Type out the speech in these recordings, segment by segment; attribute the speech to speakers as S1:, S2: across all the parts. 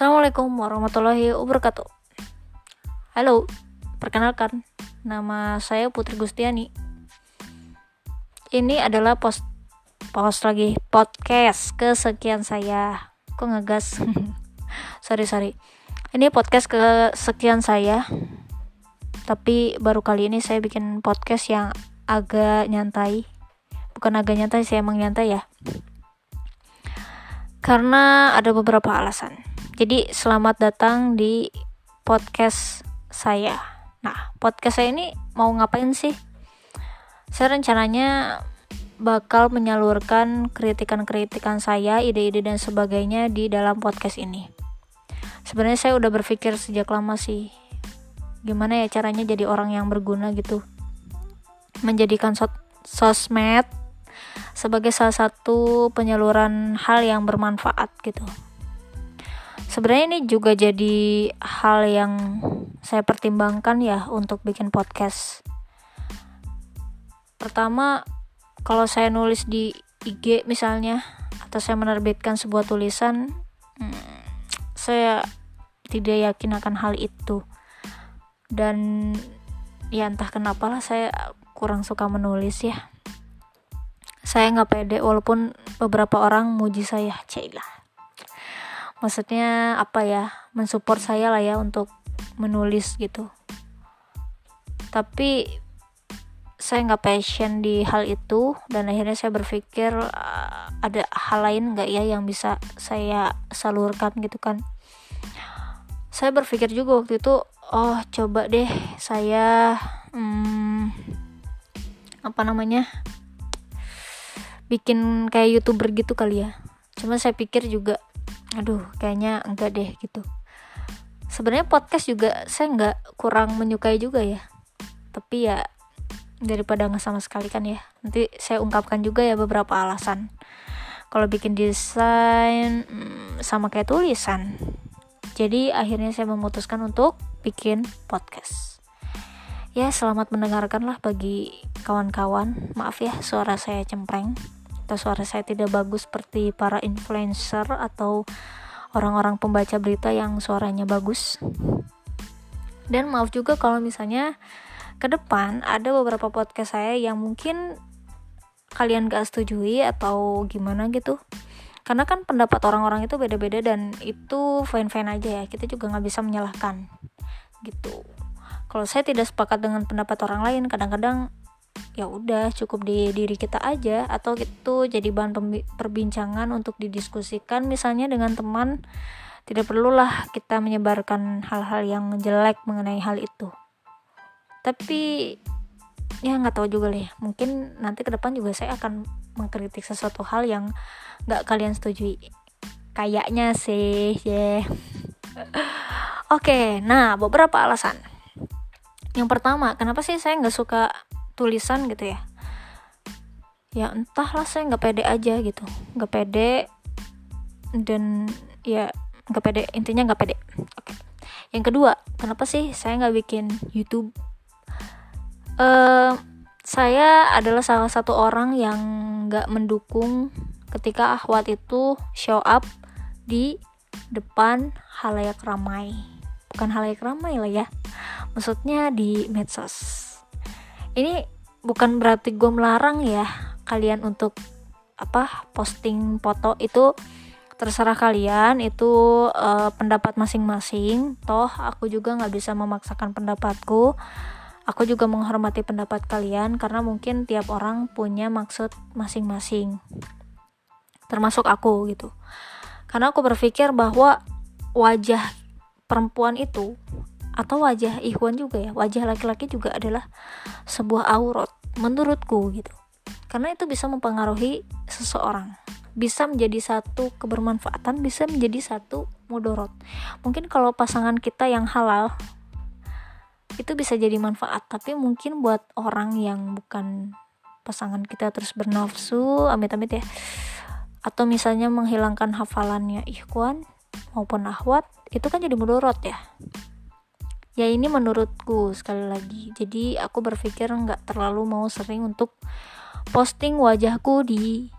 S1: Assalamualaikum warahmatullahi wabarakatuh. Halo, perkenalkan, nama saya Putri Gustiani. Ini adalah post post lagi podcast kesekian saya. Kok ngegas? sorry sorry. Ini podcast kesekian saya. Tapi baru kali ini saya bikin podcast yang agak nyantai. Bukan agak nyantai sih emang nyantai ya. Karena ada beberapa alasan. Jadi selamat datang di podcast saya. Nah, podcast saya ini mau ngapain sih? Saya rencananya bakal menyalurkan kritikan-kritikan saya, ide-ide dan sebagainya di dalam podcast ini. Sebenarnya saya udah berpikir sejak lama sih, gimana ya caranya jadi orang yang berguna gitu. Menjadikan sos sosmed sebagai salah satu penyaluran hal yang bermanfaat gitu. Sebenarnya ini juga jadi hal yang saya pertimbangkan ya untuk bikin podcast. Pertama, kalau saya nulis di IG misalnya atau saya menerbitkan sebuah tulisan, hmm, saya tidak yakin akan hal itu. Dan ya entah kenapa lah saya kurang suka menulis ya saya nggak pede walaupun beberapa orang muji saya cailah maksudnya apa ya? Mensupport saya lah ya untuk menulis gitu. Tapi saya nggak passion di hal itu dan akhirnya saya berpikir uh, ada hal lain nggak ya yang bisa saya salurkan gitu kan? Saya berpikir juga waktu itu oh coba deh saya hmm, apa namanya bikin kayak youtuber gitu kali ya. Cuma saya pikir juga aduh kayaknya enggak deh gitu. Sebenarnya podcast juga saya nggak kurang menyukai juga ya. Tapi ya daripada nggak sama sekali kan ya. Nanti saya ungkapkan juga ya beberapa alasan. Kalau bikin desain hmm, sama kayak tulisan. Jadi akhirnya saya memutuskan untuk bikin podcast. Ya selamat mendengarkan lah bagi kawan-kawan. Maaf ya suara saya cempreng atau suara saya tidak bagus seperti para influencer atau orang-orang pembaca berita yang suaranya bagus. Dan maaf juga kalau misalnya ke depan ada beberapa podcast saya yang mungkin kalian gak setujui atau gimana gitu. Karena kan pendapat orang-orang itu beda-beda dan itu fine-fine aja ya. Kita juga nggak bisa menyalahkan gitu. Kalau saya tidak sepakat dengan pendapat orang lain, kadang-kadang ya udah cukup di diri kita aja. Atau itu jadi bahan perbincangan untuk didiskusikan misalnya dengan teman. Tidak perlulah kita menyebarkan hal-hal yang jelek mengenai hal itu. Tapi ya nggak tahu juga ya mungkin nanti ke depan juga saya akan mengkritik sesuatu hal yang nggak kalian setujui. Kayaknya sih ya. Yeah. oke okay, nah beberapa alasan. Yang pertama kenapa sih saya nggak suka tulisan gitu ya. Ya entahlah saya nggak pede aja gitu. Nggak pede dan ya nggak pede intinya nggak pede. Oke. Yang kedua kenapa sih saya nggak bikin YouTube? Uh, saya adalah salah satu orang yang nggak mendukung ketika Ahwat itu show up di depan halayak ramai. Bukan halayak ramai lah ya. Maksudnya di medsos ini bukan berarti gue melarang ya kalian untuk apa posting foto. Itu terserah kalian. Itu uh, pendapat masing-masing. Toh aku juga nggak bisa memaksakan pendapatku. Aku juga menghormati pendapat kalian karena mungkin tiap orang punya maksud masing-masing. Termasuk aku gitu. Karena aku berpikir bahwa wajah perempuan itu atau wajah ikhwan juga ya. Wajah laki-laki juga adalah sebuah aurat menurutku gitu. Karena itu bisa mempengaruhi seseorang. Bisa menjadi satu kebermanfaatan bisa menjadi satu mudorot mungkin kalau pasangan kita yang halal itu bisa jadi manfaat. Tapi mungkin buat orang yang bukan pasangan kita terus bernafsu amit-amit ya atau misalnya menghilangkan hafalannya ikhwan maupun ahwat itu kan jadi mudorot ya ya ini menurutku sekali lagi. Jadi aku berpikir nggak terlalu mau sering untuk posting wajahku di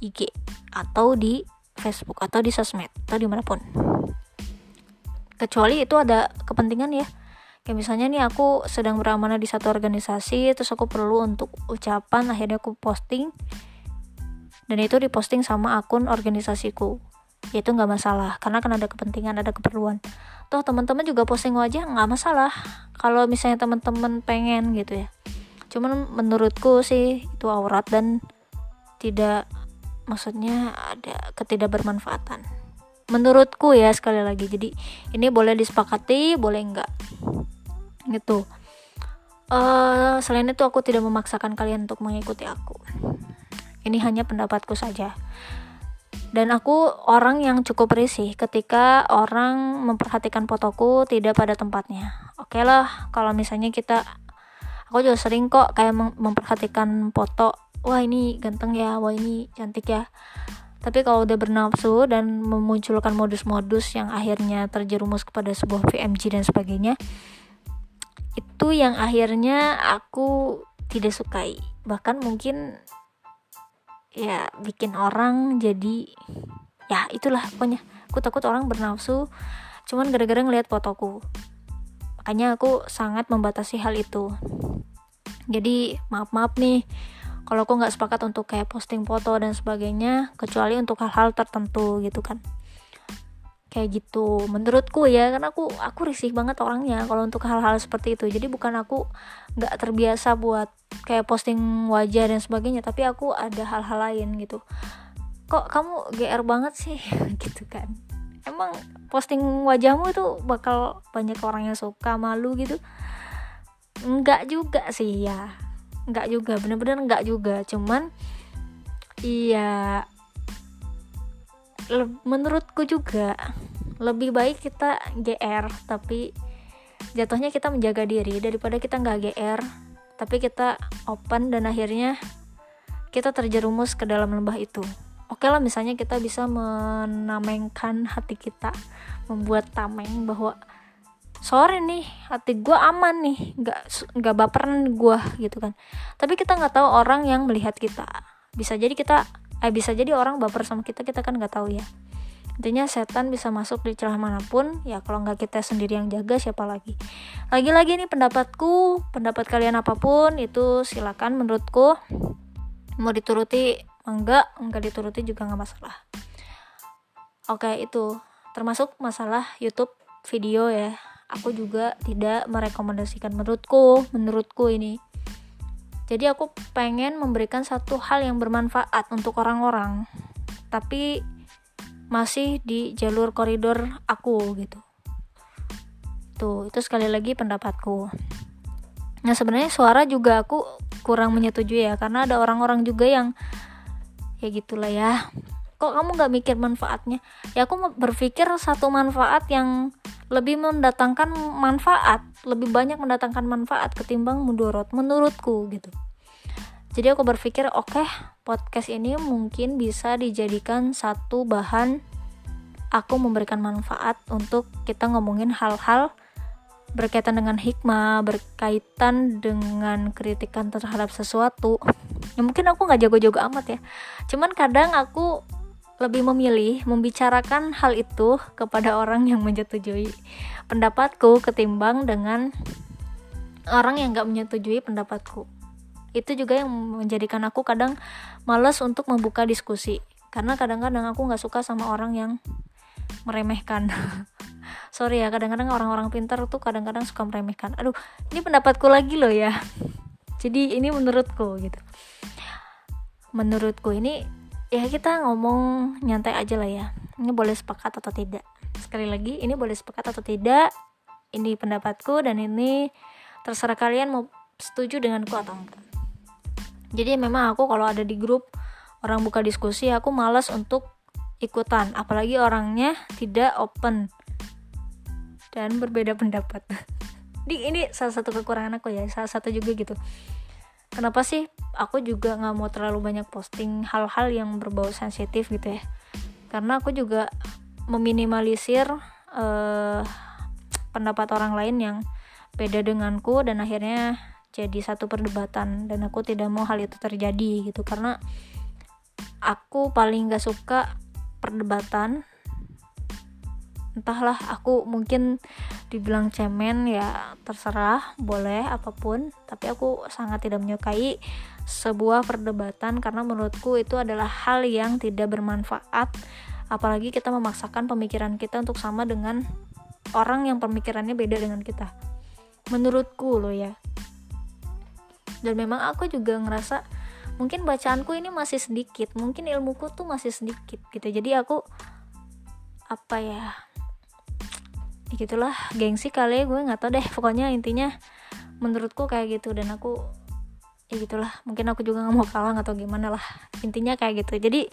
S1: IG atau di Facebook atau di sosmed atau di mana pun. Kecuali itu ada kepentingan ya. Kayak misalnya nih aku sedang beramanah di satu organisasi terus aku perlu untuk ucapan akhirnya aku posting. Dan itu diposting sama akun organisasiku. Ya itu nggak masalah karena kan ada kepentingan ada keperluan toh teman-teman juga posting wajah nggak masalah. Kalau misalnya teman-teman pengen gitu ya. Cuman menurutku sih itu aurat dan tidak maksudnya ada ketidakbermanfaatan. Menurutku ya sekali lagi. Jadi ini boleh disepakati boleh enggak gitu. Uh, selain itu aku tidak memaksakan kalian untuk mengikuti aku. Ini hanya pendapatku saja dan aku orang yang cukup risih ketika orang memperhatikan fotoku tidak pada tempatnya. Oke okay lah kalau misalnya kita aku juga sering kok kayak memperhatikan foto. Wah ini ganteng ya wah ini cantik ya. Tapi kalau udah bernafsu dan memunculkan modus-modus yang akhirnya terjerumus kepada sebuah VMG dan sebagainya, itu yang akhirnya aku tidak sukai. Bahkan mungkin ya bikin orang jadi ya itulah pokoknya. Aku takut orang bernafsu cuman gara-gara ngelihat fotoku. Makanya aku sangat membatasi hal itu. Jadi maaf maaf nih kalau aku nggak sepakat untuk kayak posting foto dan sebagainya kecuali untuk hal-hal tertentu gitu kan kayak gitu menurutku ya karena aku aku risih banget orangnya kalau untuk hal-hal seperti itu. Jadi bukan aku nggak terbiasa buat kayak posting wajah dan sebagainya tapi aku ada hal-hal lain gitu. Kok kamu gr banget sih? Gitu kan. Emang posting wajahmu itu bakal banyak orang yang suka malu gitu? Enggak juga sih ya. Nggak juga bener-bener nggak juga. Cuman iya menurutku juga lebih baik kita GR tapi jatuhnya kita menjaga diri daripada kita nggak GR tapi kita open dan akhirnya kita terjerumus ke dalam lembah itu. Oke lah misalnya kita bisa menamengkan hati kita membuat tameng bahwa sore nih hati gue aman nih nggak nggak baperan gue gitu kan. Tapi kita nggak tahu orang yang melihat kita. Bisa jadi kita eh bisa jadi orang baper sama kita kita kan nggak tahu ya. Intinya setan bisa masuk di celah mana pun ya kalau nggak kita sendiri yang jaga siapa lagi? Lagi-lagi nih pendapatku pendapat kalian apa pun itu silakan menurutku. Mau dituruti enggak enggak dituruti juga nggak masalah. Oke itu. Termasuk masalah YouTube video ya. Aku juga tidak merekomendasikan menurutku menurutku ini jadi aku pengen memberikan satu hal yang bermanfaat untuk orang-orang tapi masih di jalur koridor aku gitu. Tuh itu sekali lagi pendapatku. Nah sebenarnya suara juga aku kurang menyetujui ya karena ada orang-orang juga yang ya gitulah ya kok kamu nggak mikir manfaatnya ya aku berpikir satu manfaat yang lebih mendatangkan manfaat lebih banyak mendatangkan manfaat ketimbang mudorot menurutku gitu jadi aku berpikir oke okay, podcast ini mungkin bisa dijadikan satu bahan aku memberikan manfaat untuk kita ngomongin hal-hal berkaitan dengan hikmah, berkaitan dengan kritikan terhadap sesuatu. Ya mungkin aku nggak jago-jago amat ya. Cuman kadang aku lebih memilih membicarakan hal itu kepada orang yang menyetujui pendapatku ketimbang dengan orang yang gak menyetujui pendapatku. Itu juga yang menjadikan aku kadang males untuk membuka diskusi. Karena kadang-kadang aku gak suka sama orang yang meremehkan. Sorry ya kadang-kadang orang-orang pintar tuh kadang-kadang suka meremehkan. Aduh ini pendapatku lagi loh ya. Jadi ini menurutku gitu. Menurutku ini ya kita ngomong nyantai aja lah ya. Ini boleh sepakat atau tidak? Sekali lagi ini boleh sepakat atau tidak? Ini pendapatku dan ini terserah kalian mau setuju denganku atau enggak. Jadi memang aku kalau ada di grup orang buka diskusi aku malas untuk ikutan. Apalagi orangnya tidak open dan berbeda pendapat. Di ini salah satu kekurangan aku ya salah satu juga gitu kenapa sih aku juga nggak mau terlalu banyak posting hal-hal yang berbau sensitif gitu ya? Karena aku juga meminimalisir uh, pendapat orang lain yang beda denganku dan akhirnya jadi satu perdebatan dan aku tidak mau hal itu terjadi gitu. Karena aku paling gak suka perdebatan entahlah aku mungkin dibilang cemen ya terserah boleh apa pun tapi aku sangat tidak menyukai sebuah perdebatan karena menurutku itu adalah hal yang tidak bermanfaat. Apalagi kita memaksakan pemikiran kita untuk sama dengan orang yang pemikirannya beda dengan kita. Menurutku loh ya. Dan memang aku juga ngerasa mungkin bacaanku ini masih sedikit mungkin ilmuku tuh masih sedikit gitu. Jadi aku apa ya gitulah gengsi kali ya gue nggak tau deh. Pokoknya intinya menurutku kayak gitu. Dan aku ya gitulah. Mungkin aku juga nggak mau kalah atau gimana lah. Intinya kayak gitu. Jadi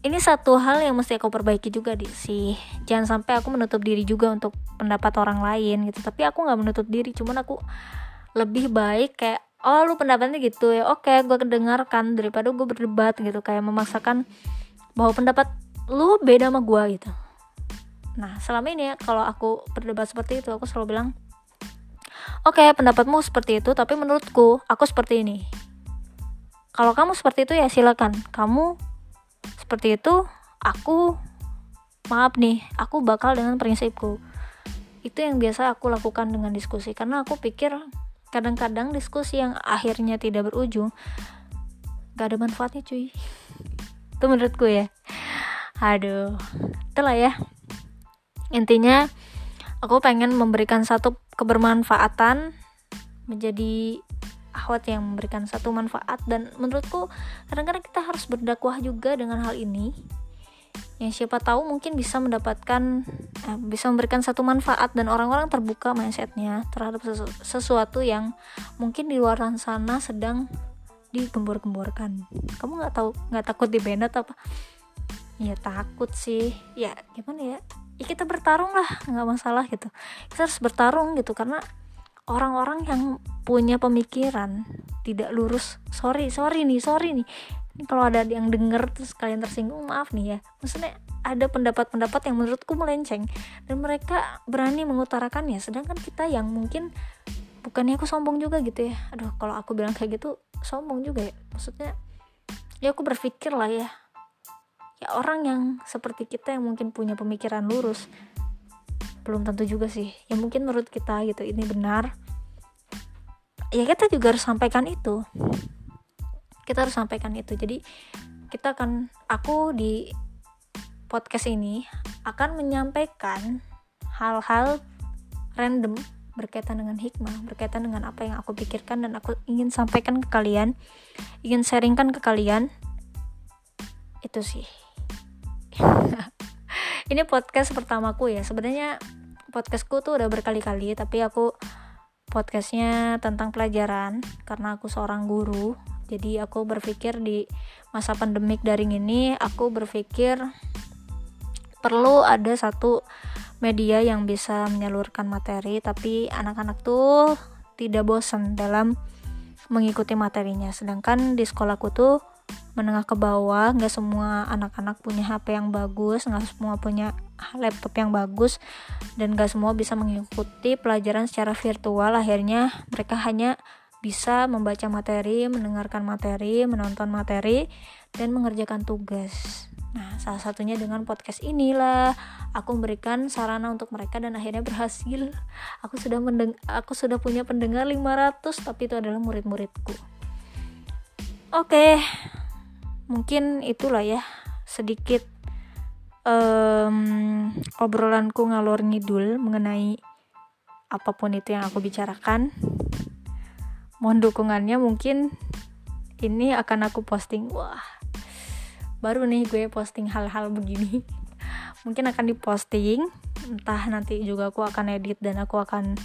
S1: ini satu hal yang mesti aku perbaiki juga di. Sih jangan sampai aku menutup diri juga untuk pendapat orang lain gitu. Tapi aku nggak menutup diri. Cuman aku lebih baik kayak oh lu pendapatnya gitu ya. Oke gue kedengarkan daripada gue berdebat gitu. Kayak memaksakan bahwa pendapat lu beda sama gue gitu Nah, selama ini ya, kalau aku berdebat seperti itu, aku selalu bilang, Oke, okay, pendapatmu seperti itu, tapi menurutku, aku seperti ini. Kalau kamu seperti itu ya silakan. Kamu seperti itu, aku maaf nih, aku bakal dengan prinsipku. Itu yang biasa aku lakukan dengan diskusi karena aku pikir kadang-kadang diskusi yang akhirnya tidak berujung gak ada manfaatnya cuy. Itu menurutku ya. Aduh, itulah ya intinya aku pengen memberikan satu kebermanfaatan menjadi ahwat yang memberikan satu manfaat. Dan menurutku kadang-kadang kita harus berdakwah juga dengan hal ini. Yang siapa tahu mungkin bisa mendapatkan eh, bisa memberikan satu manfaat dan orang-orang terbuka mindsetnya terhadap sesu sesuatu yang mungkin di luar sana sedang digembor-gemborkan kamu nggak tahu nggak takut di apa? Ya takut sih. Ya gimana ya ya kita bertarung lah nggak masalah gitu. Kita harus bertarung gitu karena orang-orang yang punya pemikiran tidak lurus sorry sorry nih sorry nih. Ini kalau ada yang denger terus kalian tersinggung maaf nih ya. Maksudnya ada pendapat-pendapat yang menurutku melenceng dan mereka berani mengutarakannya sedangkan kita yang mungkin bukannya aku sombong juga gitu ya. Aduh kalau aku bilang kayak gitu sombong juga ya. Maksudnya ya aku berpikir lah ya ya orang yang seperti kita yang mungkin punya pemikiran lurus belum tentu juga sih ya mungkin menurut kita gitu ini benar ya kita juga harus sampaikan itu kita harus sampaikan itu jadi kita akan aku di podcast ini akan menyampaikan hal-hal random berkaitan dengan hikmah, berkaitan dengan apa yang aku pikirkan dan aku ingin sampaikan ke kalian, ingin sharingkan ke kalian. Itu sih. Ini podcast pertamaku ya. Sebenarnya podcastku tuh udah berkali-kali tapi aku podcastnya tentang pelajaran karena aku seorang guru. Jadi aku berpikir di masa pandemik daring ini aku berpikir perlu ada satu media yang bisa menyalurkan materi tapi anak-anak tuh tidak bosan dalam mengikuti materinya. Sedangkan di sekolahku tuh menengah ke bawah nggak semua anak-anak punya HP yang bagus nggak semua punya laptop yang bagus dan nggak semua bisa mengikuti pelajaran secara virtual akhirnya mereka hanya bisa membaca materi, mendengarkan materi, menonton materi, dan mengerjakan tugas. Nah, salah satunya dengan podcast inilah aku memberikan sarana untuk mereka dan akhirnya berhasil. Aku sudah mendeng aku sudah punya pendengar 500 tapi itu adalah murid-muridku. Oke, mungkin itulah ya sedikit um, obrolanku ngalor ngidul mengenai apa pun itu yang aku bicarakan. Mohon dukungannya mungkin ini akan aku posting. Wah, baru nih gue posting hal-hal begini. mungkin akan diposting, entah nanti juga aku akan edit dan aku akan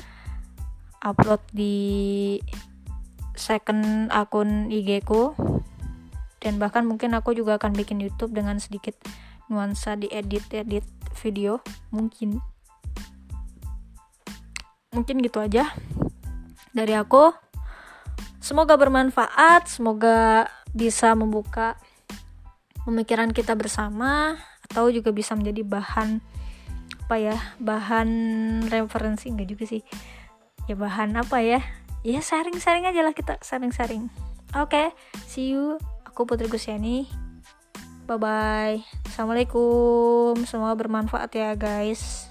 S1: upload di second akun IG ku dan bahkan mungkin aku juga akan bikin YouTube dengan sedikit nuansa di edit edit video. Mungkin. Mungkin gitu aja dari aku. Semoga bermanfaat semoga bisa membuka pemikiran kita bersama atau juga bisa menjadi bahan apa ya bahan referensi. Enggak juga sih. Ya bahan apa ya? Ya sharing-sharing aja lah kita sharing-sharing. Oke okay, see you aku Putri Gusiani bye bye assalamualaikum. Semoga bermanfaat ya guys